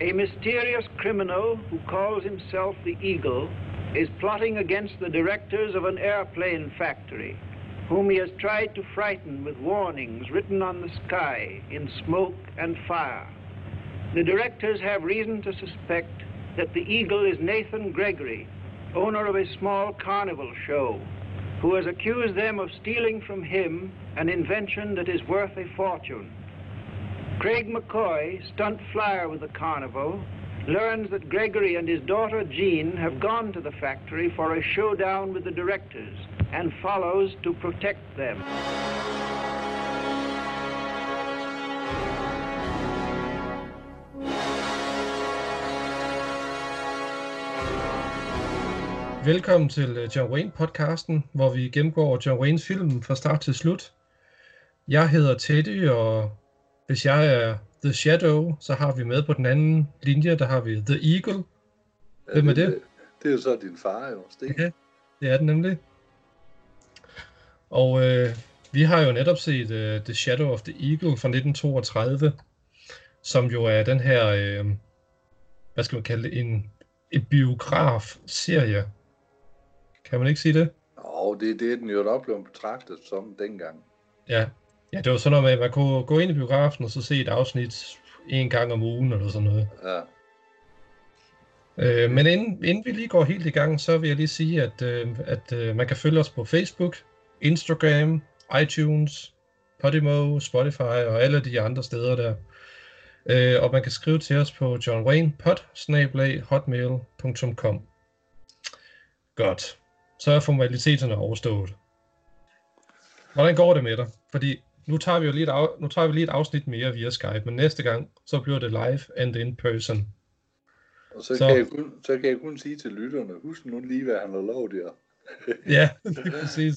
A mysterious criminal who calls himself the Eagle is plotting against the directors of an airplane factory, whom he has tried to frighten with warnings written on the sky in smoke and fire. The directors have reason to suspect that the Eagle is Nathan Gregory, owner of a small carnival show, who has accused them of stealing from him an invention that is worth a fortune. Craig McCoy, stunt flyer with the carnival, learns that Gregory and his daughter Jean have gone to the factory for a showdown with the directors and follows to protect them. Velkommen til øh, John Wayne podcasten, hvor vi gennemgår John Waynes film fra start til slut. Jeg hedder Teddy, og hvis jeg er The Shadow, så har vi med på den anden linje, der har vi The Eagle. Hvem er det? Det, det er jo så din far, jo, Sten. Ja, det er den nemlig. Og øh, vi har jo netop set øh, The Shadow of the Eagle fra 1932, som jo er den her, øh, hvad skal man kalde det, en, en biograf-serie. Kan man ikke sige det? Og det, det er den jo nok blevet betragtet som dengang. Ja. Ja, det var sådan noget med, at man kunne gå ind i biografen og så se et afsnit en gang om ugen eller sådan noget. Ja. Øh, men inden, inden vi lige går helt i gang, så vil jeg lige sige, at, øh, at øh, man kan følge os på Facebook, Instagram, iTunes, Podimo, Spotify og alle de andre steder der. Øh, og man kan skrive til os på johnwaynepod.hotmail.com Godt. Så er formaliteterne overstået. Hvordan går det med dig? Fordi nu tager vi jo lige et, af, nu tager vi lige et afsnit mere via Skype, men næste gang, så bliver det live and in person. Og så, Så-. Kan jeg kun, så kan jeg kun sige til lytterne, husk nu lige, hvad han har lovet jer. Ja, lige præcis.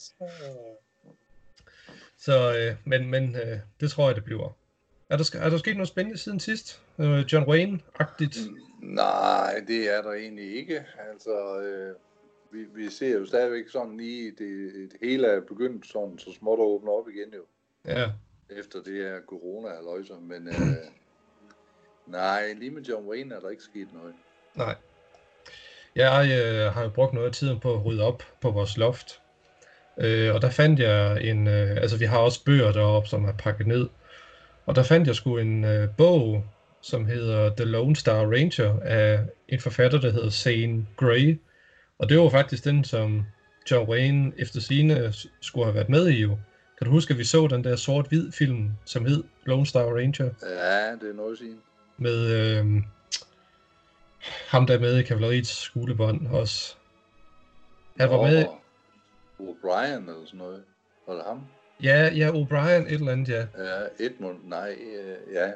Så, øh, men, men øh, det tror jeg, det bliver. Er der, er der sket noget spændende siden sidst? Øh, John Wayne-agtigt? Nej, det er der egentlig ikke. Altså, øh, vi, vi ser jo stadigvæk sådan lige, det, det hele er begyndt sådan så småt at åbne op igen jo. Ja. Efter det her corona halløjser men øh, nej, lige med John Wayne er der ikke sket noget. Nej. Jeg øh, har jo brugt noget af tiden på at rydde op på vores loft. Øh, og der fandt jeg en, øh, altså vi har også bøger deroppe, som er pakket ned. Og der fandt jeg sgu en øh, bog, som hedder The Lone Star Ranger af en forfatter, der hedder Zane Grey. Og det var faktisk den, som John Wayne efter sine skulle have været med i jo. Kan du huske, at vi så den der sort-hvid film, som hed Lone Star Ranger? Ja, det er noget sige. med øh, ham der er med i kavaleriets skolebånd også. Han var med, O'Brien eller sådan noget. Var det ham? ja, ja, O'Brien, et eller andet, ja. Ja, Edmund, nej, øh, ja.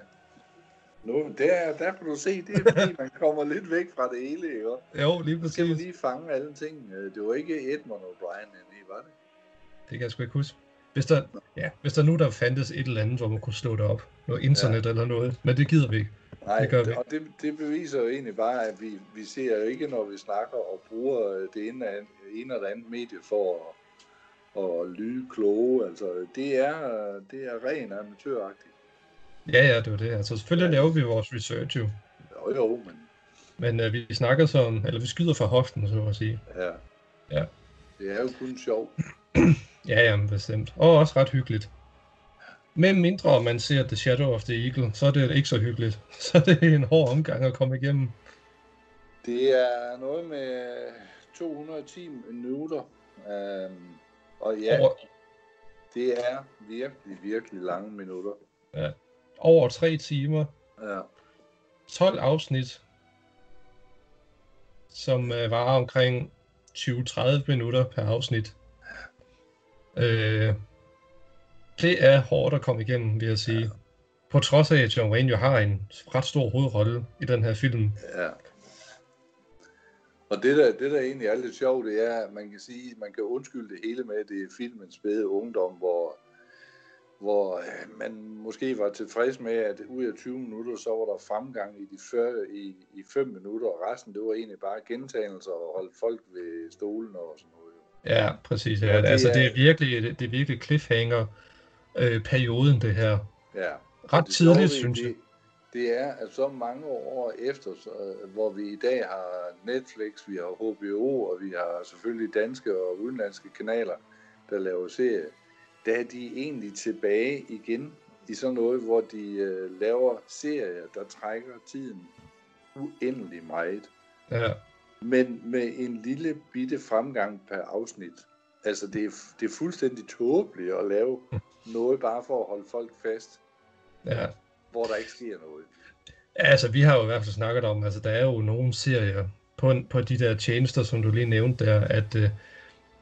Nu, der, der kan du se, det er fordi, man kommer lidt væk fra det hele, ikke? Jo, lige Så skal vi præcis. lige fange alle ting. Det var ikke Edmund O'Brien, nej, var det? Det kan jeg sgu ikke huske. Hvis der, ja, hvis der nu der fandtes et eller andet, hvor man kunne slå det op. Noget internet ja. eller noget. Men det gider vi ikke. Nej, Det gør vi. og det, det beviser jo egentlig bare, at vi, vi ser jo ikke, når vi snakker og bruger det ene, ene eller andet medie for at, at lyde kloge. Altså, det er, det er ren amatøragtigt. Ja, ja, det var det. Altså selvfølgelig laver vi vores research jo. Jo, jo, men Men øh, vi snakker som, eller vi skyder fra hoften, så at sige. ja. Ja. Det er jo kun sjovt. Ja, jamen bestemt. Og også ret hyggeligt. Men mindre man ser The Shadow of the Eagle, så er det ikke så hyggeligt. Så er det en hård omgang at komme igennem. Det er noget med 210 minutter. Øhm, og ja, Over, det er virkelig, virkelig lange minutter. over tre timer, Ja. 12 afsnit, som øh, varer omkring 20-30 minutter per afsnit. Øh, det er hårdt at komme igennem, vil jeg sige. På trods af, at John Wayne jo har en ret stor hovedrolle i den her film. Ja. Og det der, det der egentlig er lidt sjovt, det er, at man kan sige, man kan undskylde det hele med, at det er filmens spæde ungdom, hvor, hvor øh, man måske var tilfreds med, at ud af 20 minutter, så var der fremgang i de før, i, i 5 minutter, og resten, det var egentlig bare gentagelser og holde folk ved stolen og sådan noget. Ja, præcis. Ja. Ja, det altså, er- det er virkelig, det er virkelig cliffhanger øh, perioden, det her. Ja. Ret Det tidligt, synes det, jeg. det er, at så mange år efter, så, hvor vi i dag har Netflix, vi har HBO, og vi har selvfølgelig danske og udenlandske kanaler, der laver serier, der er de egentlig tilbage igen i sådan noget, hvor de øh, laver serier, der trækker tiden uendelig meget. Ja. Men med en lille bitte fremgang per afsnit. Altså, det er, det er fuldstændig tåbeligt at lave noget bare for at holde folk fast, Ja. hvor der ikke sker noget. Altså, vi har jo i hvert fald snakket om, altså der er jo nogle serier på, på de der tjenester, som du lige nævnte der, at øh,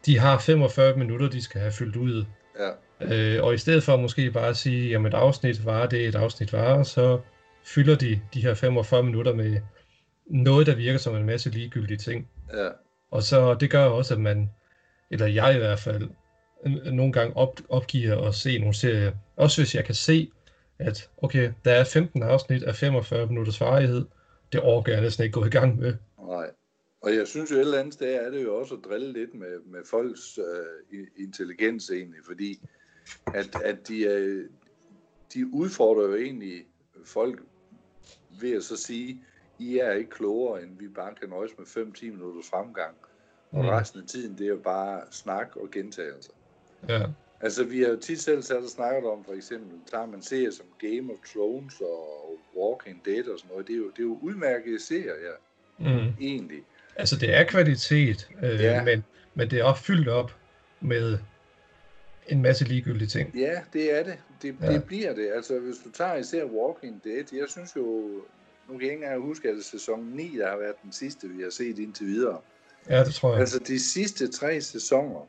de har 45 minutter, de skal have fyldt ud. Ja, Øh, og i stedet for måske bare at sige, jamen et afsnit var det, et afsnit var, så fylder de de her 45 minutter med noget, der virker som en masse ligegyldige ting. ja, Og så det gør også, at man, eller jeg i hvert fald, nogle gange op, opgiver at se nogle serier. Også hvis jeg kan se, at okay, der er 15 afsnit af 45 minutters varighed. Det orker jeg næsten ikke gå i gang med. nej. Og jeg synes jo et eller andet sted er det jo også at drille lidt med, med folks øh, intelligens egentlig, fordi at, at de, er, de udfordrer jo egentlig folk ved at så sige, I er ikke klogere, end vi bare kan nøjes med 5-10 minutters fremgang. Og Mm. resten af tiden, det er jo bare snak og gentagelser. Ja, Altså, vi har jo tit selv sat og snakket om, for eksempel, tager man serier som Game of Thrones og Walking Dead og sådan noget. Det er jo, det er jo udmærkede serier, mm. egentlig. altså det er kvalitet, øh, Ja. men, men det er også fyldt op med en masse ligegyldige ting. Ja, det er det. Det, Ja. det bliver det. Altså, hvis du tager især Walking Dead, jeg synes jo, nu kan jeg ikke engang huske, at det er sæson 9, der har været den sidste, vi har set indtil videre. Ja, det tror jeg. Altså, de sidste tre sæsoner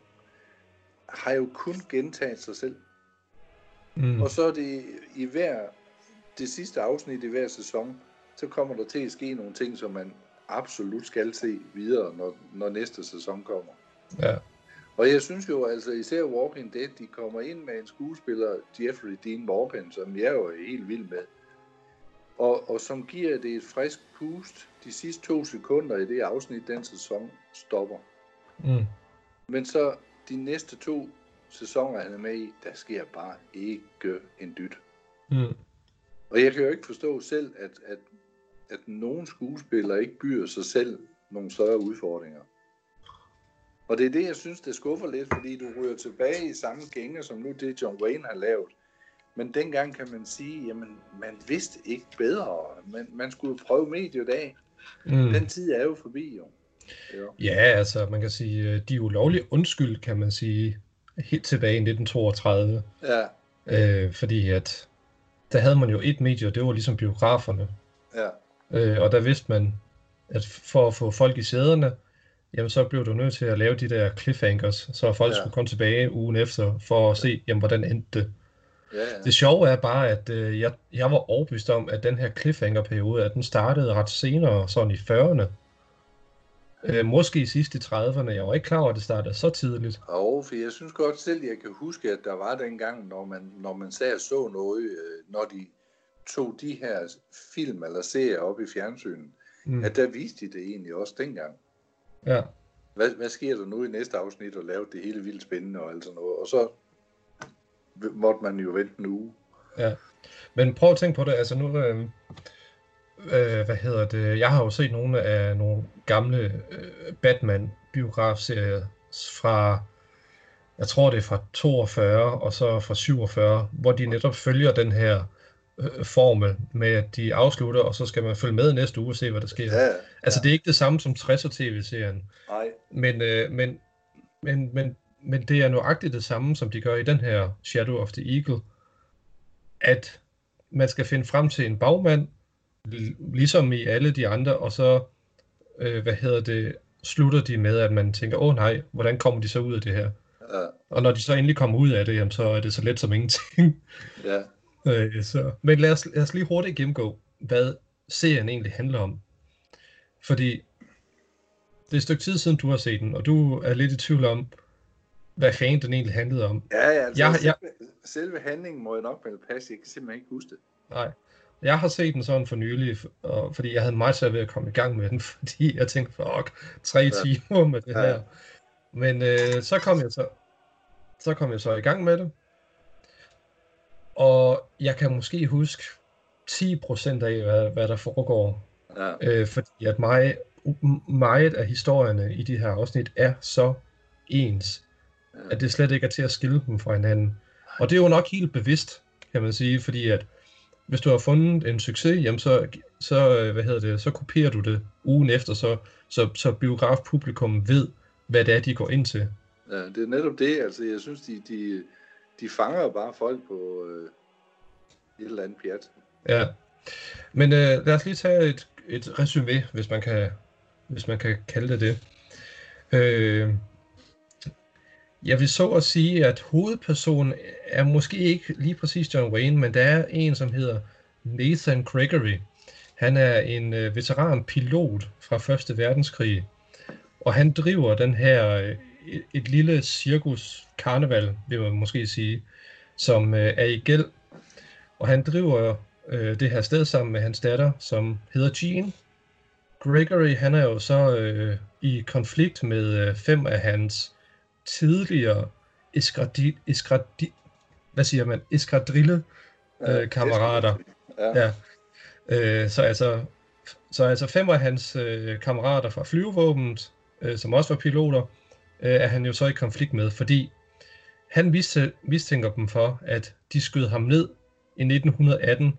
har jo kun gentaget sig selv. Mm. Og så er det i hver, det sidste afsnit i hver sæson, så kommer der til at ske nogle ting, som man absolut skal se videre, når, når næste sæson kommer. Ja, Og jeg synes jo, altså især Walking Dead, de kommer ind med en skuespiller, Jeffrey Dean Morgan, som jeg jo er helt vild med. Og, og som giver det et frisk pust de sidste to sekunder i det afsnit, den sæson stopper. mm. Men så de næste to sæsoner, han er med i, der sker bare ikke en dyt. Mm. Og jeg kan jo ikke forstå selv, at, at, at nogen skuespillere ikke byder sig selv nogle større udfordringer. Og det er det, jeg synes, det skuffer lidt, fordi du ryger tilbage i samme gænge, som nu det John Wayne har lavet. Men dengang kan man sige, jamen, man vidste ikke bedre. Man, man skulle prøve mediet af. Mm. Den tid er jo forbi, jo. jo. Ja, altså man kan sige, øh, de er ulovligt undskyld, kan man sige, helt tilbage i 1932. Ja, Øh, fordi at der havde man jo et medie, og det var ligesom biograferne. ja, Øh, og der vidste man, at for at få folk i sæderne, jamen så blev du nødt til at lave de der cliffhangers, så folk Ja. skulle komme tilbage ugen efter for at se, jamen hvordan endte det. Ja, ja. Det sjove er bare, at øh, jeg, jeg var overbevist om, at den her cliffhanger-periode, at den startede ret senere, sådan i 40'erne. Øh, måske i sidst i 30'erne. Jeg var ikke klar over, at det startede så tidligt. Og for jeg synes godt selv, jeg kan huske, at der var dengang, når man, når man og så noget, øh, når de tog de her film eller serier op i fjernsynet, Mm. at der viste de det egentlig også dengang. Ja. Hvad, hvad sker der nu i næste afsnit, og lave det hele vildt spændende og alt sådan noget. Og så måtte man jo vente en uge. Ja, men prøv at tænke på det, altså nu, øh, øh, hvad hedder det, jeg har jo set nogle af nogle gamle øh, Batman-biografserier fra, jeg tror det er fra 42 og så fra 47, hvor de netop følger den her øh, formel med, at de afslutter, og så skal man følge med næste uge og se, hvad der sker. Ja, Altså det er ikke det samme som 60'er tv-serien, nej, men, øh, men, men, men, men det er nøjagtigt det samme, som de gør i den her Shadow of the Eagle, at man skal finde frem til en bagmand, ligesom i alle de andre, og så, øh, hvad hedder det, slutter de med, at man tænker, åh nej, hvordan kommer de så ud af det her? ja, Og når de så endelig kommer ud af det, jamen, så er det så let som ingenting. ja. Øh, så. Men lad os, lad os lige hurtigt gennemgå, hvad serien egentlig handler om. Fordi det er et stykke tid siden, du har set den, og du er lidt i tvivl om, hvad fanden den egentlig handlede om. Ja, ja, altså, Jeg- selve, jeg- selve handlingen må jeg nok vel passe. Jeg kan simpelthen ikke huske det. Nej. Jeg har set den sådan for nylig, og, fordi jeg havde meget svært ved at komme i gang med den, fordi jeg tænkte, fuck, tre Ja. timer med det Ja. her. Men øh, så kom jeg så, så kom jeg så i gang med det. Og jeg kan måske huske, 10% af, hvad, hvad der foregår. Ja. Øh, fordi at meget, meget af historierne i de her afsnit er så ens. At det slet ikke er til at skille dem fra hinanden. Og det er jo nok helt bevidst, kan man sige, fordi at hvis du har fundet en succes, jamen så, så, hvad hedder det, så kopierer du det ugen efter, så, så, så biografpublikum ved, hvad det er, de går ind til. ja, det er netop det. Altså, jeg synes, de, de, de fanger bare folk på øh, et eller andet pjat. Ja. Men øh, lad os lige tage et, et resume, hvis man kan, hvis man kan kalde det det. Øh, jeg vil så at sige, at hovedpersonen er måske ikke lige præcis John Wayne, men der er en, som hedder Nathan Gregory. Han er en øh, veteranpilot fra Første verdenskrig, og han driver den her øh, et, et lille cirkus karneval, vil man måske sige, som øh, er i gæld. Og han driver øh, det her sted sammen med hans datter, som hedder Jean. Gregory, han er jo så øh, i konflikt med øh, fem af hans tidligere eskradi, eskradi, hvad siger man, eskadrille øh, kammerater. Ja. Ja. Øh, så altså, så altså fem af hans øh, kammerater fra flyvevåbnet, øh, som også var piloter, øh, er han jo så i konflikt med, fordi han miste, mistænker dem for, at de skød ham ned i 1918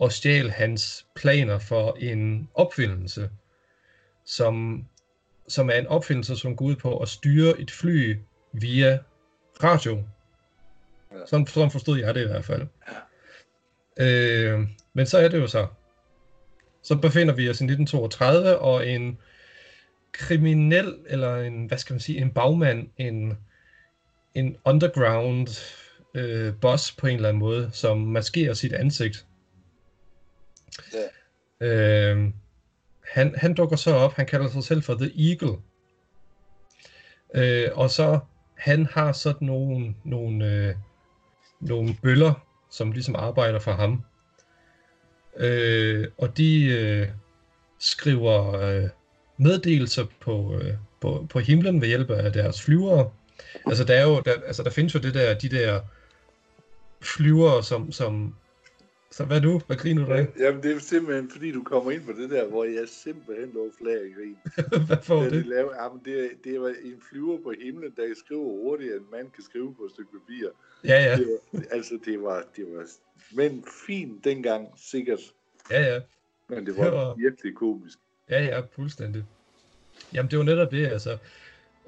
og stjal hans planer for en opfindelse, som, som er en opfindelse, som går ud på at styre et fly via radio. Ja. Sådan, sådan forstod jeg det i hvert fald. Øh, men så er det jo så. Så befinder vi os i 1932, og en kriminel, eller en, hvad skal man sige, en bagmand, en, en underground øh, boss på en eller anden måde, som maskerer sit ansigt. Ja. Øh, han, han dukker så op, han kalder sig selv for The Eagle. Øh, og så, han har sådan nogle, nogle, øh, nogle bøller, som ligesom arbejder for ham. Øh, og de øh, skriver øh, meddelelser på, øh, på, på himlen ved hjælp af deres flyvere. Altså der, er jo, der, altså der findes jo det der, de der flyvere, som, som så hvad nu? Hvad griner du af? Jamen, det er simpelthen, fordi du kommer ind på det der, hvor jeg simpelthen lå flag i grin. hvad får Da de det? lavede, jamen, det, det var en flyver på himlen, der skriver hurtigere, end man kan skrive på et stykke papir. Ja, ja, Det var, altså, det var, det var, men fint dengang, sikkert. ja, ja. Men det var Det var- virkelig komisk. Ja, ja, fuldstændig. Jamen, det var netop det, altså.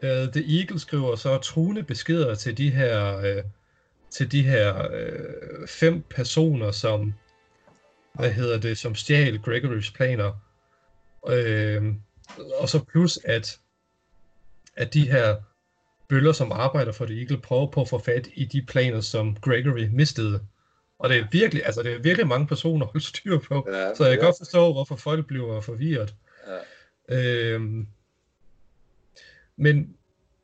Uh, The Eagle skriver så truende beskeder til de her, uh, til de her uh, fem personer, som, hvad hedder det, som stjal Gregorys planer. Uh, og så plus, at, at de her bøller, som arbejder for The Eagle, prøver på at få fat i de planer, som Gregory mistede. Og det er virkelig, altså det er virkelig mange personer at holde styr på. Ja, Så jeg kan ja, godt forstå, hvorfor folk bliver forvirret. Ja. Øhm, men,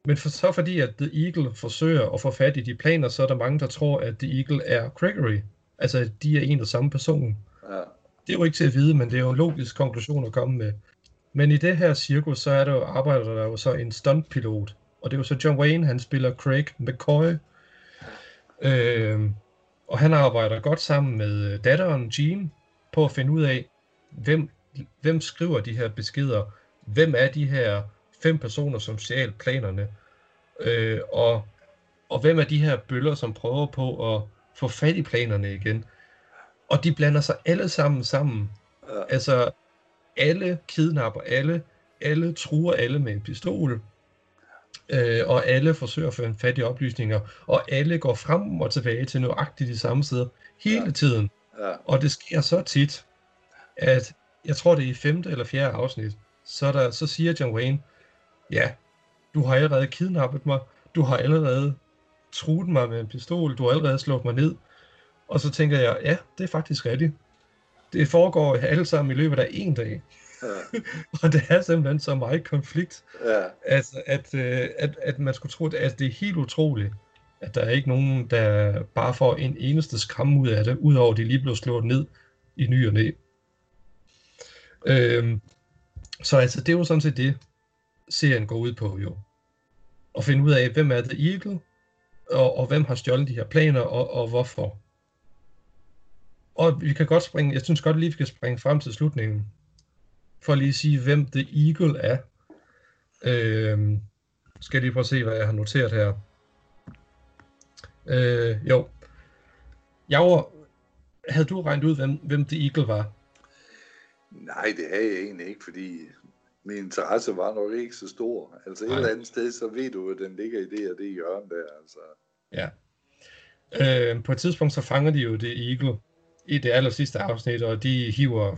men for, så fordi, at The Eagle forsøger at få fat i de planer, så er der mange, der tror, at The Eagle er Gregory. Altså, at de er en og samme person. ja, Det er jo ikke til at vide, men det er jo en logisk konklusion at komme med. Men i det her cirkus, så er der jo, arbejder der jo så en stuntpilot. Og det er jo så John Wayne, han spiller Craig McCoy. Øhm, og han arbejder godt sammen med øh, datteren Jean på at finde ud af, hvem, hvem skriver de her beskeder, hvem er de her fem personer, som stjal planerne, øh, og, og hvem er de her bøller, som prøver på at få fat i planerne igen. Og de blander sig alle sammen sammen. Altså, alle kidnapper alle, alle truer alle med en pistol, øh, og alle forsøger at få fat i oplysninger, og alle går frem og tilbage til nøjagtigt de samme steder hele Ja. tiden. ja, Og det sker så tit, at jeg tror det er i femte eller fjerde afsnit, så, er der, så siger John Wayne, ja, du har allerede kidnappet mig, du har allerede truet mig med en pistol, du har allerede slået mig ned. Og så tænker jeg, ja, det er faktisk rigtigt. Det foregår alle sammen i løbet af en dag. ja, Og det er simpelthen så meget konflikt, ja, altså, at, øh, at, at man skulle tro, at det er helt utroligt, at der er ikke nogen, der bare får en eneste skram ud af det, udover at de lige blev slået ned i ny og næ. Øhm, så altså, det er jo sådan set det, serien går ud på jo. At finde ud af, hvem er The Eagle, og, og hvem har stjålet de her planer, og, og hvorfor. Og vi kan godt springe, jeg synes godt lige, vi kan springe frem til slutningen. For lige at sige, hvem The Eagle er. Øh, skal jeg lige prøve at se, hvad jeg har noteret her. Øh, jo. Jeg var, havde du regnet ud, hvem, hvem The Eagle var? Nej, det havde jeg egentlig ikke, fordi min interesse var nok ikke så stor. Altså et eller andet sted, så ved du, at den ligger i det og det hjørne der. Altså. Ja. Øh, på et tidspunkt, så fanger de jo det Eagle i det aller sidste afsnit, og de hiver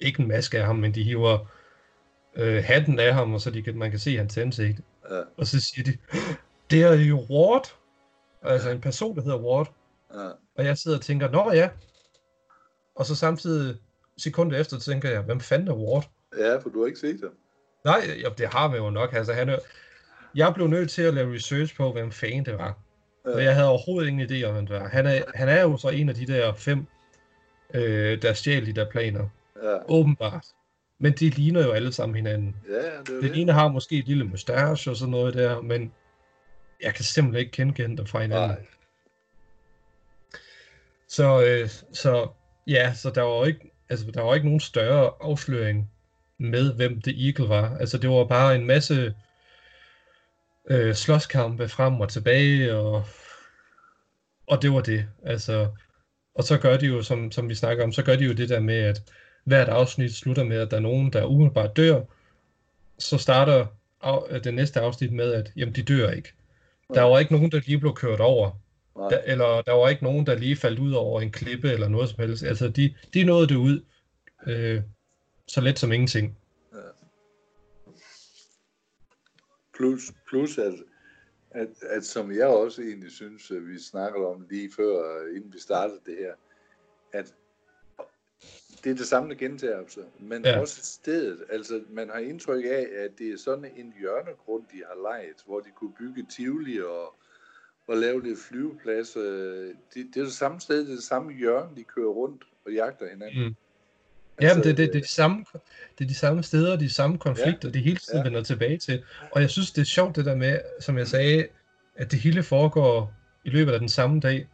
ikke en maske af ham, men de hiver øh, hatten af ham, og så de kan, man kan se hans ansigt. Ja. Og så siger de, det er jo Ward. Altså en person, der hedder Ward. Ja. Og jeg sidder og tænker, nå ja. Og så samtidig sekunder efter, tænker jeg, hvem fanden er Ward? ja, for du har ikke set ham. Nej, jo, det har vi jo nok. Altså, han er... Jeg blev nødt til at lave research på, hvem fanden det var. Ja. Og jeg havde overhovedet ingen idé om, hvem det var. Han er, han er jo så en af de der fem, øh, der stjal de der planer. Ja, Åbenbart. Men de ligner jo alle sammen hinanden. ja det er Den det. ene har måske et lille mustache og sådan noget der, men jeg kan simpelthen ikke genkende dem fra hinanden. Nej. Så, øh, så ja, så der var jo ikke, altså, der var ikke nogen større afsløring med, hvem The Eagle var. Altså, det var bare en masse øh, slåskampe frem og tilbage, og, og det var det. Altså, og så gør de jo, som, som vi snakker om, så gør de jo det der med, at hvert afsnit slutter med, at der er nogen, der umiddelbart dør. Så starter af, det næste afsnit med, at jamen, de dør ikke. Der var ikke nogen, der lige blev kørt over. Nej. Der, eller der var ikke nogen, der lige faldt ud over en klippe eller noget som helst. Altså, de, de nåede det ud øh, så let som ingenting. Plus, plus at, at, at, som jeg også egentlig synes, at vi snakkede om lige før, inden vi startede det her, at det er det samme, der gentager sig, men Ja. ja. også stedet. Altså, man har indtryk af, at det er sådan en hjørnegrund, de har lejet, hvor de kunne bygge Tivoli og, og lave lidt flyveplads. øh, Det, det er det samme sted, det er det samme hjørne, de kører rundt og jagter hinanden. Mm. Jamen, det, det, det, er de samme, det er de samme steder, de samme konflikter, ja. de hele tiden ja. Ja. vender tilbage til. Og jeg synes, det er sjovt det der med, som jeg sagde, at det hele foregår i løbet af den samme dag.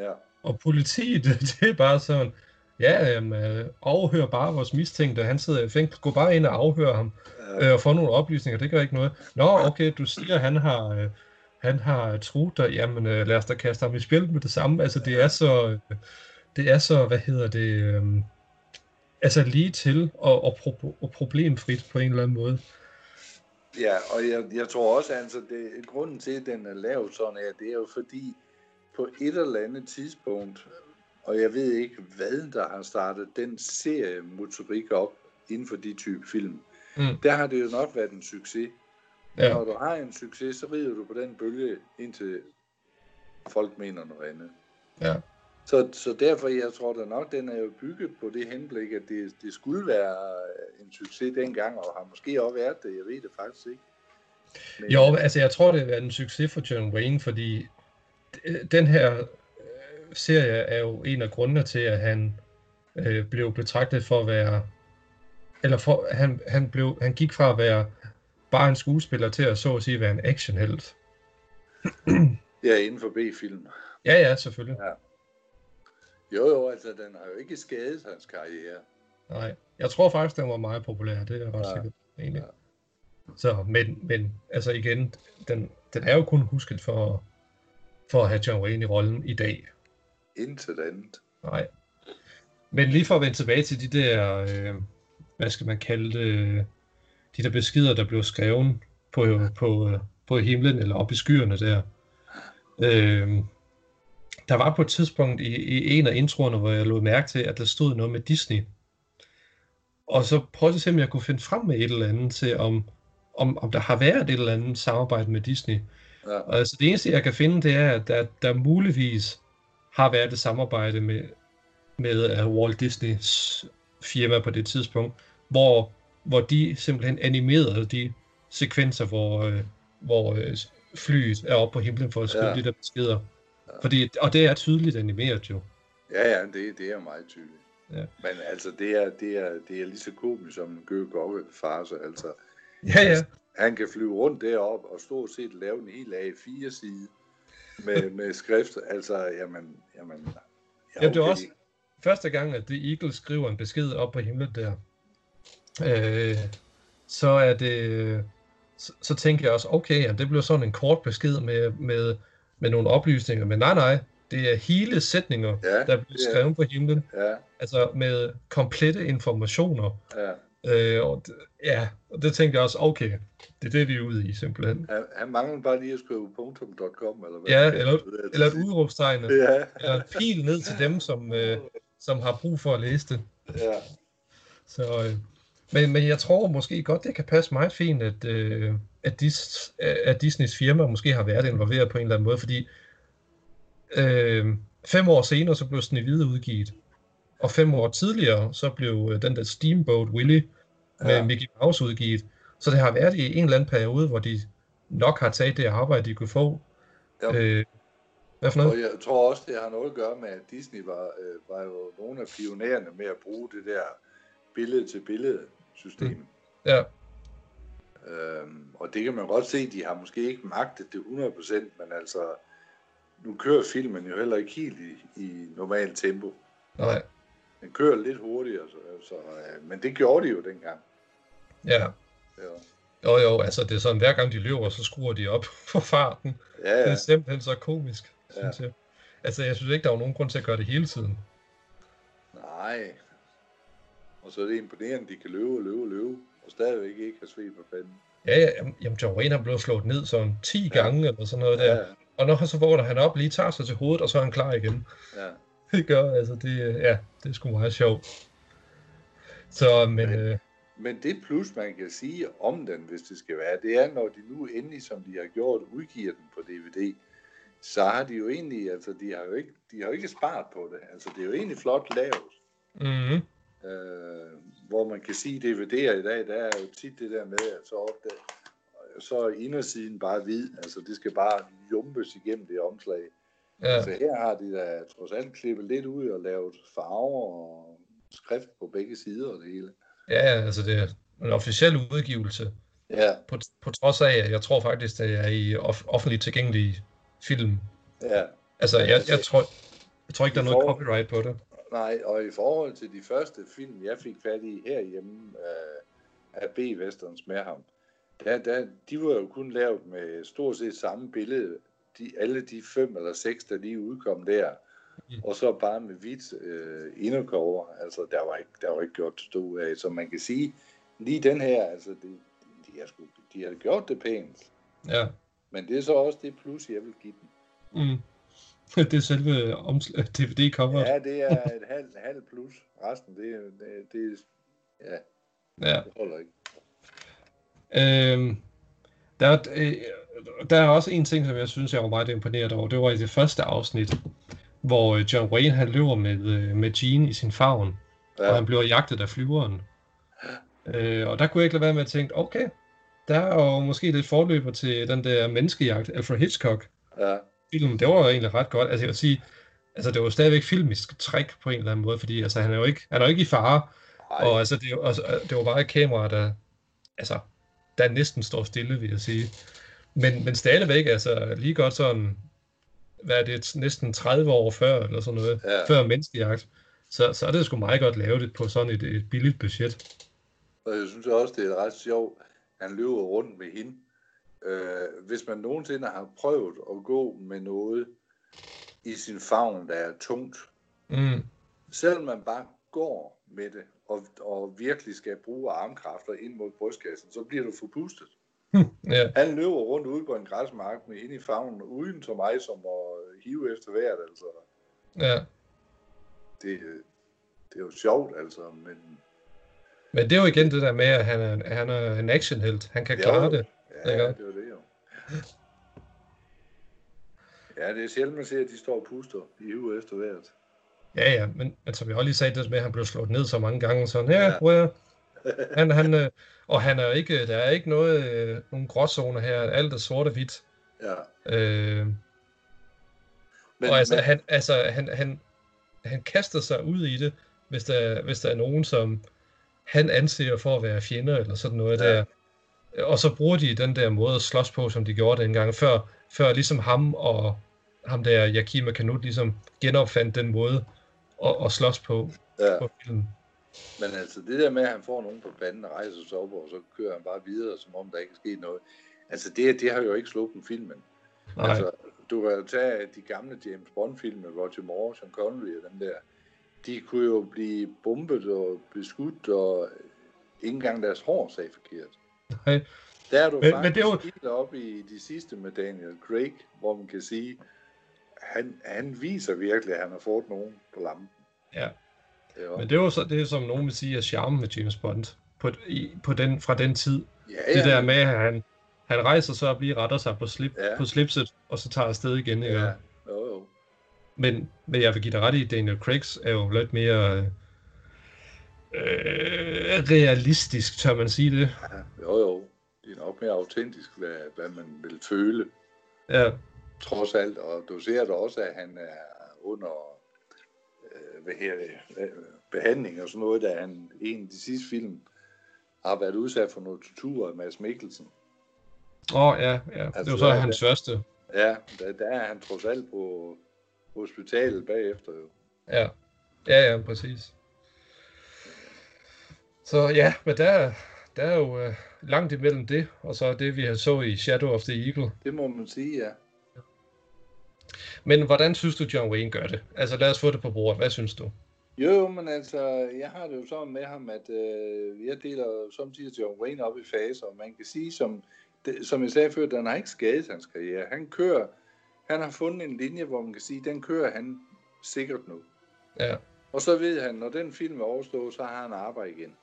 Ja, Og politiet, det er bare sådan, ja, jamen, øh, overhør bare vores mistænkte, han sidder i fængsel, gå bare ind og afhør ham, ja, øh, og få nogle oplysninger, det gør ikke noget. Nå, okay, du siger, han har, øh, han har truet dig, jamen øh, lad os da kaste ham i spil med det samme. Altså, det er så, øh, det er så, hvad hedder det, øh, altså lige til og, og, pro- og problemfrit på en eller anden måde. Ja, og jeg, jeg tror også, altså, det, grunden til, at den er lavet sådan her, det er jo fordi, på et eller andet tidspunkt, og jeg ved ikke, hvad der har startet den serie motorik op inden for de type film, Mm. der har det jo nok været en succes. Ja, Når du har en succes, så rider du på den bølge, indtil folk mener noget andet. ja. Så, så derfor, jeg tror da nok, den er jo bygget på det henblik, at det, det skulle være en succes dengang, og har måske også været det, jeg ved det faktisk ikke. Men, Jo, altså jeg tror, det har været en succes for John Wayne, fordi den her øh, serie er jo en af grundene til, at han øh, blev betragtet for at være, eller for, han, han, blev, han gik fra at være bare en skuespiller til at så at sige være en actionhelt. Ja, inden for B-film. Ja, ja, selvfølgelig. Jo, jo, altså den har jo ikke skadet hans karriere. Nej, jeg tror faktisk, den var meget populær, det er jeg ret Ja. sikker på, egentlig. Så, men, men altså igen, den, den er jo kun husket for, for at have John Wayne i rollen i dag. Intet andet. Nej. Men lige for at vende tilbage til de der, øh, hvad skal man kalde det, de der beskeder, der blev skrevet på, på, øh, på himlen eller op i skyerne der. Øh, der var på et tidspunkt i, i en af introerne, hvor jeg lod mærke til, at der stod noget med Disney. Og så prøvede jeg at se, om jeg kunne finde frem med et eller andet til, om, om, om der har været et eller andet samarbejde med Disney. Ja. Og altså det eneste, jeg kan finde, det er, at der, der muligvis har været et samarbejde med, med uh, Walt Disneys firma på det tidspunkt, hvor, hvor de simpelthen animerede de sekvenser, hvor, øh, hvor øh, flyet er oppe på himlen for at skrive. Ja. de der beskeder. Fordi, og det er tydeligt animeret jo. Ja, ja, det, det er meget tydeligt. Ja. Men altså, det er, det er, det er lige så komisk som en gø gokke farse. Altså, Ja, ja. han kan flyve rundt deroppe og stort set lave en hel A4-side med, med skrift. Altså, jamen, jamen, Ja, det er også- første gang, at The Eagle skriver en besked op på himlen der, øh, så er det, så, så tænker jeg også, okay, jamen, det bliver sådan en kort besked med, med, med nogle oplysninger, men nej, nej, det er hele sætninger, Ja, der bliver er- skrevet på himlen, Ja, altså med komplette informationer. ja. Øh, og ja, og det tænkte jeg også, okay, det er det, vi er ude i simpelthen. Han, han mangler bare lige at skrive .com, eller hvad? Ja, eller, eller et udråbstegn, Ja, eller en pil ned til dem, som, øh, som har brug for at læse det. ja. Så, øh, men, men jeg tror måske godt, det kan passe meget fint, at, øh, at, Dis, at Disneys firma måske har været involveret på en eller anden måde, fordi øh, fem år senere, så blev Snehvide udgivet. Og fem år tidligere, så blev øh, den der Steamboat Willie med Ja. ja. Mickey Mouse udgivet. Så det har været i en eller anden periode, hvor de nok har taget det arbejde, de kunne få. Jo. Øh, hvad for noget? Og jeg tror også, det har noget at gøre med, at Disney var, øh, var jo nogle af pionererne med at bruge det der billede-til-billede system. Mm. Ja, Øhm, og det kan man godt se, de har måske ikke magtet det 100%, men altså, nu kører filmen jo heller ikke helt i, i normal tempo. nej, Den kører lidt hurtigere, så, så, øh, men det gjorde de jo dengang. ja. Ja, Jo, jo, altså det er sådan, hver gang de løber, så skruer de op for farten. ja, Det ja. er simpelthen så komisk, Ja. synes jeg. Altså, jeg synes ikke, der var nogen grund til at gøre det hele tiden. nej. Og så er det imponerende, at de kan løbe og løbe og løbe, og stadigvæk ikke have sved på panden. Ja, ja, jamen, John Wayne har blevet slået ned sådan 10 Ja. gange, eller sådan noget der. Ja, Og når han så vågner han op, lige tager sig til hovedet, og så er han klar igen. ja. Det gør, altså, det, ja, det er sgu meget sjovt. Så, men, Men- øh, Men det plus, man kan sige om den, hvis det skal være, det er, når de nu endelig, som de har gjort, udgiver den på DVD, så har de jo egentlig, altså de har jo ikke, de har jo ikke sparet på det. Altså det er jo egentlig flot lavet. mm, Øh, hvor man kan sige DVD'er i dag, der er jo tit det der med, at så, opdag, så er indersiden bare hvid. Altså det skal bare jumpes igennem det omslag. ja, Altså her har de da trods alt klippet lidt ud og lavet farver og skrift på begge sider og det hele. ja, altså det er en officiel udgivelse, Ja, på, på trods af, at jeg tror faktisk, det er i off- offentligt tilgængelig film. ja. Altså, jeg, jeg, tror, jeg tror ikke, der er noget copyright på det. Nej, og i forhold til de første film, jeg fik fat i herhjemme øh, af B-Westerns med ham, der, der, de var jo kun lavet med stort set samme billede, de, alle de fem eller seks, der lige udkom der, Mm. og så bare med hvidt øh, indercover, altså der var ikke, der var ikke gjort stå af, så man kan sige, lige den her, altså de, de, har, sgu, de har gjort det pænt, Ja. men det er så også det plus, jeg vil give dem. Mm. Det er selve omsl- DVD-coveret. Ja, det er et halvt halv plus, resten, det, det, det, ja, Ja. det holder ikke. Øhm, der, er, øh, der er også en ting, som jeg synes, jeg var meget imponeret over. Det var i det første afsnit, hvor øh, John Wayne han løber med, øh, med Jean i sin favn, ja. og han bliver jagtet af flyveren. Øh, og der kunne jeg ikke lade være med at tænke, okay, der er jo måske lidt forløber til den der menneskejagt, Alfred Hitchcock Ja, film, det var egentlig ret godt. Altså jeg vil sige, altså det var stadigvæk filmisk trick på en eller anden måde, fordi altså, han er jo ikke, han er jo ikke i fare, Ej, og altså, det, altså, det var bare et kamera, der, altså, der næsten står stille, vil jeg sige. Men, men stadigvæk, altså lige godt sådan, hvad er det, næsten 30 år før, eller sådan noget, Ja. før menneskejagt, så, så er det sgu meget godt lavet det på sådan et, et billigt budget. og jeg synes også, det er ret sjovt, han løber rundt med hende. Øh, hvis man nogensinde har prøvet at gå med noget i sin favn, der er tungt, Mm, selvom man bare går med det, og, og virkelig skal bruge armkræfter ind mod brystkassen, så bliver du forpustet. ja, Han løber rundt ude på en græsmark med hende i favnen, uden som mig, som at hive efter vejret, altså. ja. Det, det er jo sjovt, altså, men... Men det er jo igen det der med, at han er, han er en actionhelt. Han kan er klare jo- det. Ja, Ikke? det jo. Ja, det er sjældent, man ser, at de står og puster i hive efter vejret. Ja, ja, men, men som jeg også lige sagde, det med, at han blev slået ned så mange gange, sådan, ja, Ja. Well, han, han, øh, og han er ikke, der er ikke noget, øh, nogen gråzoner her, alt er sort og hvidt. Ja. Øh, Men, og altså, men, han, altså han, han, han kaster sig ud i det, hvis der, hvis der er nogen, som han anser for at være fjender, eller sådan noget Ja. der. Og så bruger de den der måde at slås på, som de gjorde dengang, før, før ligesom ham og ham der, Yakima Kanut, ligesom genopfandt den måde at, at slås på, Ja. på filmen. Men altså det der med, at han får nogen på banden og rejser sig op, og så kører han bare videre, som om der ikke er sket noget. Altså det, det har jo ikke sluppet filmen. Nej, Altså, du kan jo tage de gamle James Bond-film med Roger Moore, Sean Connery og dem der. De kunne jo blive bombet og beskudt, og ikke engang deres hår sagde forkert. Nej. Der er du Men- men, men det faktisk jo- helt oppe i de sidste med Daniel Craig, hvor man kan sige, han, han viser virkelig, at han har fået nogen på lampen. Ja. Ja, Men det er jo så, det er som nogen vil sige, er charmen med James Bond. På, i, på den, fra den tid. ja, Det der med, at han, han rejser sig op lige retter sig på, slip, Ja. på slipset, og så tager afsted igen. Ja, jo, jo. Men, men jeg vil give dig ret i, Daniel Craigs er jo lidt mere øh, øh, realistisk, tør man sige det. Ja, jo, jo. Det er nok mere autentisk, hvad, hvad man vil føle, Ja, trods alt. Og du ser da også, at han er under øh, hvad her, det, øh, behandling og sådan noget, da han en af de sidste film har været udsat for noget tortur af Mads Mikkelsen. Åh, oh, ja, ja. det Altså, var så der er hans det- første. Ja, der, der er han trods alt på hospitalet bagefter jo. Ja, ja, ja, præcis. Så ja, men der, der er jo øh, langt imellem det, og så det, vi har så i Shadow of the Eagle. Det må man sige, ja. Men hvordan synes du, John Wayne gør det? Altså lad os få det på bordet. Hvad synes du? Jo, men altså, jeg har det jo sådan med ham, at øh, jeg deler samtidig John Wayne op i faser, og man kan sige, som, det, som jeg sagde før, den har ikke skadet hans karriere. Han kører, han har fundet en linje, hvor man kan sige, den kører han sikkert nu. Ja, Og så ved han, når den film er overstået, så har han arbejde igen.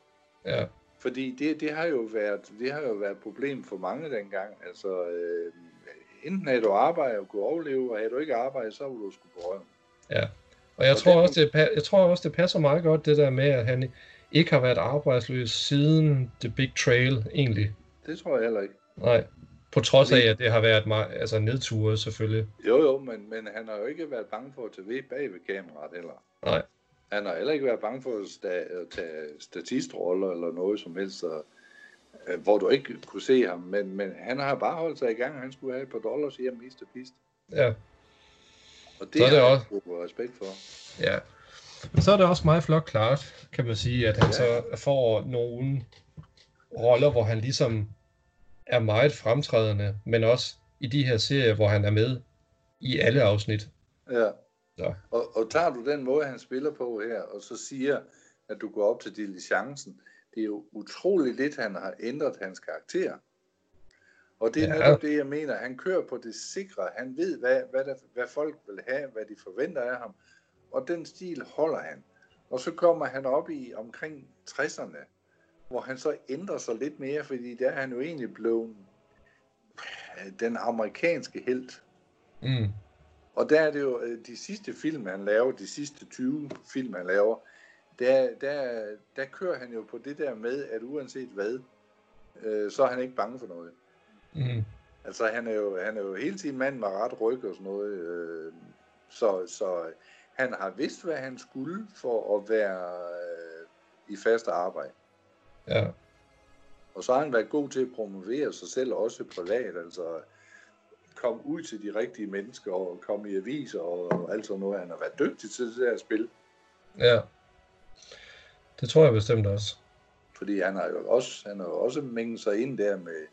Ja, Fordi det, det, har jo været, det har jo været et problem for mange dengang. Altså, øh, enten havde du arbejde og kunne overleve, og havde du ikke arbejde, så var du sgu på røven. ja. Og jeg Og tror, den- også, det, jeg tror også, det passer meget godt, det der med, at han ikke har været arbejdsløs siden The Big Trail, egentlig. Det tror jeg heller ikke. Nej. På trods af, at det har været meget, altså nedture selvfølgelig. Jo, jo, men, men han har jo ikke været bange for at tage ved bag ved kameraet heller. Nej. Han har heller ikke været bange for at, sta- at tage statistroller eller noget som helst, og, øh, hvor du ikke kunne se ham. Men, men han har bare holdt sig i gang, og han skulle have et par dollars hjem i pist. Ja, Og det, Så er det også- jeg sgu respekt for. ja. Men så er det også meget flot klart, kan man sige, at han Ja. så får nogle roller, hvor han ligesom er meget fremtrædende, men også i de her serier, hvor han er med i alle afsnit. Ja. Og, og tager du den måde, han spiller på her, og så siger, at du går op til diligencen, det er jo utroligt lidt, han har ændret hans karakter. Og det er Ja. ja. netop det, jeg mener. Han kører på det sikre. Han ved, hvad, hvad, der, hvad folk vil have, hvad de forventer af ham. Og den stil holder han. Og så kommer han op i omkring 60'erne, hvor han så ændrer sig lidt mere, fordi der er han jo egentlig blevet øh, den amerikanske helt. Mm. Og der er det jo øh, de sidste film, han laver, de sidste 20 film, han laver, der, der, der kører han jo på det der med, at uanset hvad, øh, så er han ikke bange for noget. Mm. Altså han er jo, han er jo hele tiden mand med ret ryg og sådan noget. Øh, så, så han har vidst, hvad han skulle for at være øh, i fast arbejde. Ja. Og så har han været god til at promovere sig selv, også privat. Altså komme ud til de rigtige mennesker og komme i aviser og, alt sådan noget. Han har været dygtig til det der spil. Ja. Det tror jeg bestemt også. Fordi han har jo også, han har jo også mænget sig ind der med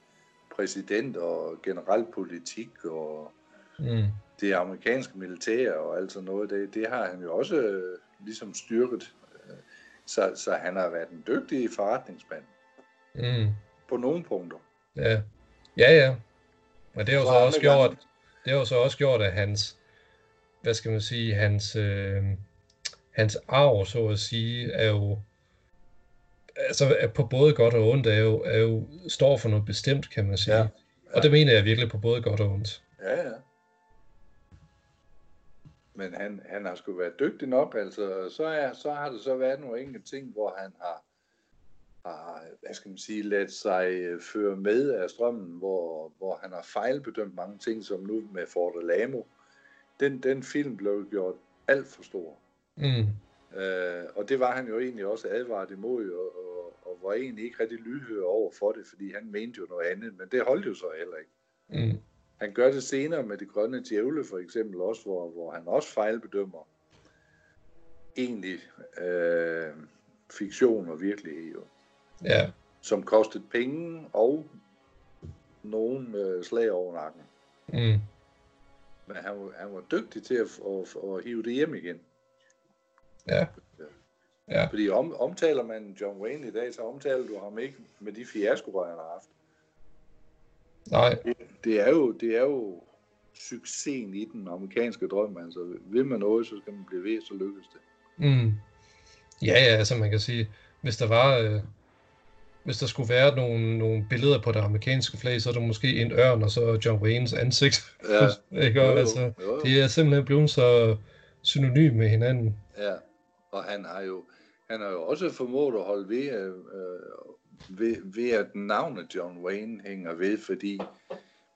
præsident og generel politik og Mm. det amerikanske militær og alt sådan noget. Det, det har han jo også øh, ligesom styrket. Så, så han har været en dygtig forretningsmand Mm. på nogle punkter. Ja. Ja, ja. Men det har jo Så også gjort, det har jo så også gjort, at hans, hvad skal man sige, hans, øh, hans arv, så at sige, er jo, altså er på både godt og ondt, er jo, er jo, står for noget bestemt, kan man sige. Ja. Og det mener jeg virkelig på både godt og ondt. Ja, ja. Men han, han har sgu været dygtig nok, altså så, er, så har det så været nogle enkelte ting, hvor han har, har, hvad skal man sige, ladet sig øh, føre med af strømmen, hvor, hvor han har fejlbedømt mange ting, som nu med Fort Alamo. Den, den film blev gjort alt for stor. Mm. Øh, og det var han jo egentlig også advaret imod, og, og, og var egentlig ikke rigtig lydhør over for det, fordi han mente jo noget andet, men det holdt jo så heller ikke. Mm. Han gør det senere med det grønne djævle for eksempel også, hvor, hvor han også fejlbedømmer. egentlig øh, fiktion og virkelighed, jo. Ja, som kostede penge og nogle øh, slag over nakken. mm, Men han var, han var dygtig til at, at, at hive det hjem igen. ja, ja, Fordi om, omtaler man John Wayne i dag, så omtaler du ham ikke med de fiaskoer, han har haft. nej, Det, det, er jo, det er jo succesen i den amerikanske drøm. Altså, vil man noget, så skal man blive ved, så lykkes det. mm. Ja, ja, altså man kan sige, hvis der var, øh, hvis der skulle være nogle, nogle billeder på det amerikanske flag, så er der måske en ørn, og så John Waynes ansigt. Ja. ikke? Jo, jo, altså, jo, jo. det er simpelthen blevet så synonym med hinanden. Ja, og han har jo, han har jo også formået at holde ved, øh, øh, ved, ved, at navnet John Wayne hænger ved, fordi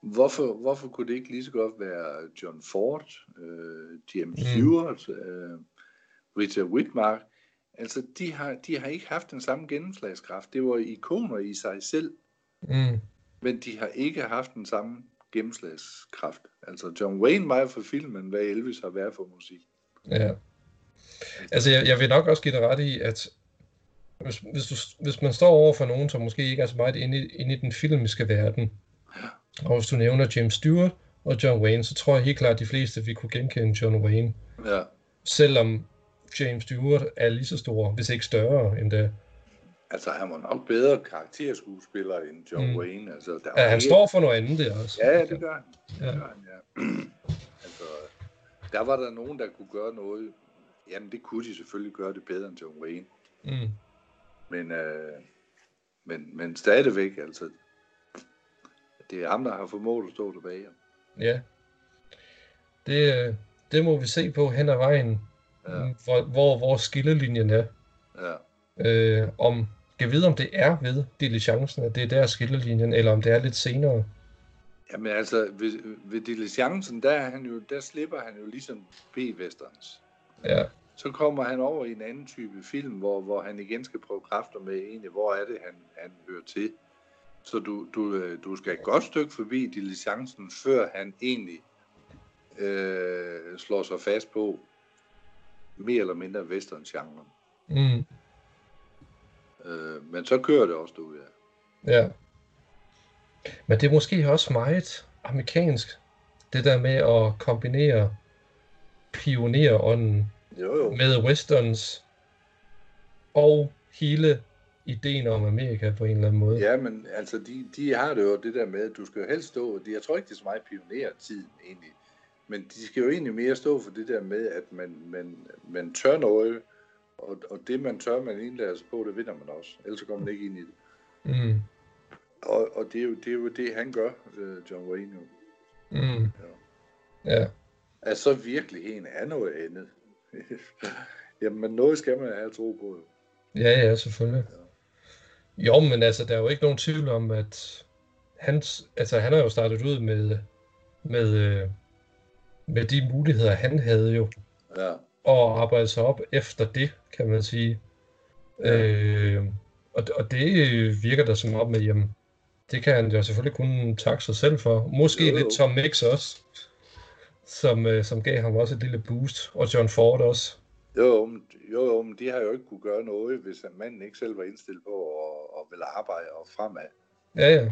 hvorfor, hvorfor kunne det ikke lige så godt være John Ford, øh, James Mm. Stewart, øh, Richard Whitmark? Altså, de har, de har ikke haft den samme gennemslagskraft. Det var ikoner i sig selv, Mm. men de har ikke haft den samme gennemslagskraft. Altså, John Wayne var for filmen, hvad Elvis har været for musik. Ja. Altså, jeg, jeg vil nok også give dig ret i, at hvis, hvis, du, hvis man står over for nogen, som måske ikke er så meget inde i, inde i den filmiske verden, og hvis du nævner James Stewart og John Wayne, så tror jeg helt klart, at de fleste vil kunne genkende John Wayne. Ja, Selvom James Stewart er lige så stor, hvis ikke større end det. Altså, han var nok bedre karakterskuespiller end John Mm. Wayne. Altså, der Ja, var han ikke- står for noget andet der også. Ja, det gør han. Det Ja. gør han, ja. altså, der var der nogen, der kunne gøre noget. Jamen, det kunne de selvfølgelig gøre det bedre end John Wayne. Mm. Men, øh, men, men stadigvæk, altså, det er ham, der har formået at stå tilbage. Ja. Det, øh, det må vi se på hen ad vejen, Ja, hvor, hvor, hvor skillelinjen er. ja. Øh, om, kan vide, om det er ved diligencen, at det er der skillelinjen, eller om det er lidt senere. Jamen altså, ved, ved diligencen, der, er han jo, der slipper han jo ligesom B-westerns. Ja, Så kommer han over i en anden type film, hvor, hvor han igen skal prøve kræfter med egentlig, hvor er det, han, han hører til. Så du, du, øh, du skal et godt stykke forbi diligencen, før han egentlig øh, slår sig fast på mere eller mindre western-genren. mm, Øh, men så kører det også ud af. ja. Men det er måske også meget amerikansk, det der med at kombinere pionerånden Jo, jo. med westerns og hele ideen om Amerika på en eller anden måde. Ja, men altså, de, de har det jo det der med, at du skal jo helst stå, de, jeg tror ikke, det er så meget pionertiden egentlig, men de skal jo egentlig mere stå for det der med, at man, man, man tør noget, og, og det man tør, man indlærer sig på, det vinder man også, ellers kommer man ikke ind i det. Mm, Og, og det, er jo, det er jo det, han gør, øh, John Wayne mm, ja, At så virkeligheden er noget andet. Jamen, noget skal man have tro på. ja, ja, selvfølgelig. Jo, men altså, der er jo ikke nogen tvivl om, at hans, altså, han har jo startet ud med, med, øh, med de muligheder, han havde jo, Ja, og arbejdet sig op efter det, kan man sige. Øh, og, og det virker da som om, at jamen, det kan han jo selvfølgelig kun takke sig selv for. Måske Jo, jo. lidt Tom Mix også, som, øh, som gav ham også et lille boost, og John Ford også. Jo, men, jo, jo, men de har jo ikke kunne gøre noget, hvis manden ikke selv var indstillet på at, at ville arbejde og fremad. Ja, ja.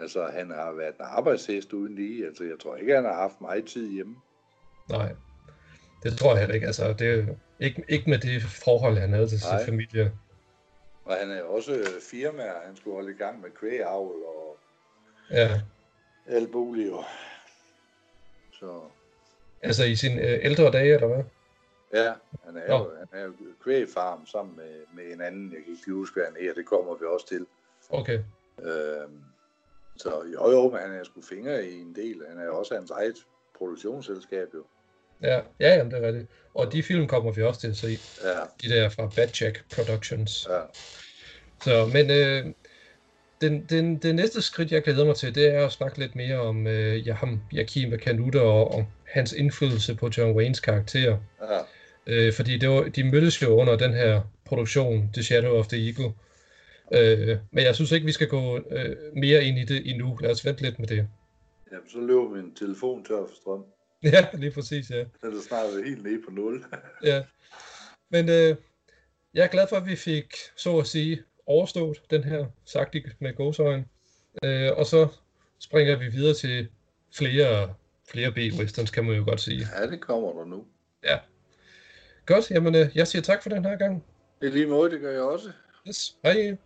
Altså, han har været en arbejdshest uden lige. Altså, jeg tror ikke, han har haft meget tid hjemme. Nej, det tror jeg heller ikke. Altså, det er ikke, ikke med det forhold, han havde til sin Nej. familie. Og han er også firmaer, han skulle holde i gang med kvægavl og Ja, alt muligt. Så altså i sine øh, ældre dage, eller hvad? ja, han er jo, han er jo kvægfarm sammen med, med en anden, jeg kan ikke huske, hvad han er, det kommer vi også til. Okay. Øhm, så jo jo, men han er sgu fingre i en del. Han er også hans eget produktionsselskab jo. Ja, ja, jamen, det er rigtigt. Og de film kommer vi også til at se. Ja, De der fra Bad Jack Productions. ja. Så, men øh, den, den, det næste skridt, jeg glæder mig til, det er at snakke lidt mere om øh, ja, ham, Jakim Kanuta og, og hans indflydelse på John Waynes karakter. ja. Øh, fordi det var, de mødtes jo under den her produktion, The Shadow of the Eagle. Øh, men jeg synes ikke, vi skal gå øh, mere ind i det endnu. Lad os vente lidt med det. Jamen, så løber min telefon tør for strøm. Ja, lige præcis, ja. Så er det snart helt nede på nul. ja. men øh, jeg er glad for, at vi fik, så at sige, overstået den her sagt med gåsøjen. Øh, og så springer vi videre til flere, flere B-westerns, kan man jo godt sige. Ja, det kommer der nu. Ja. Godt, jamen øh, jeg siger tak for den her gang. I lige måde, det gør jeg også. Yes, hej.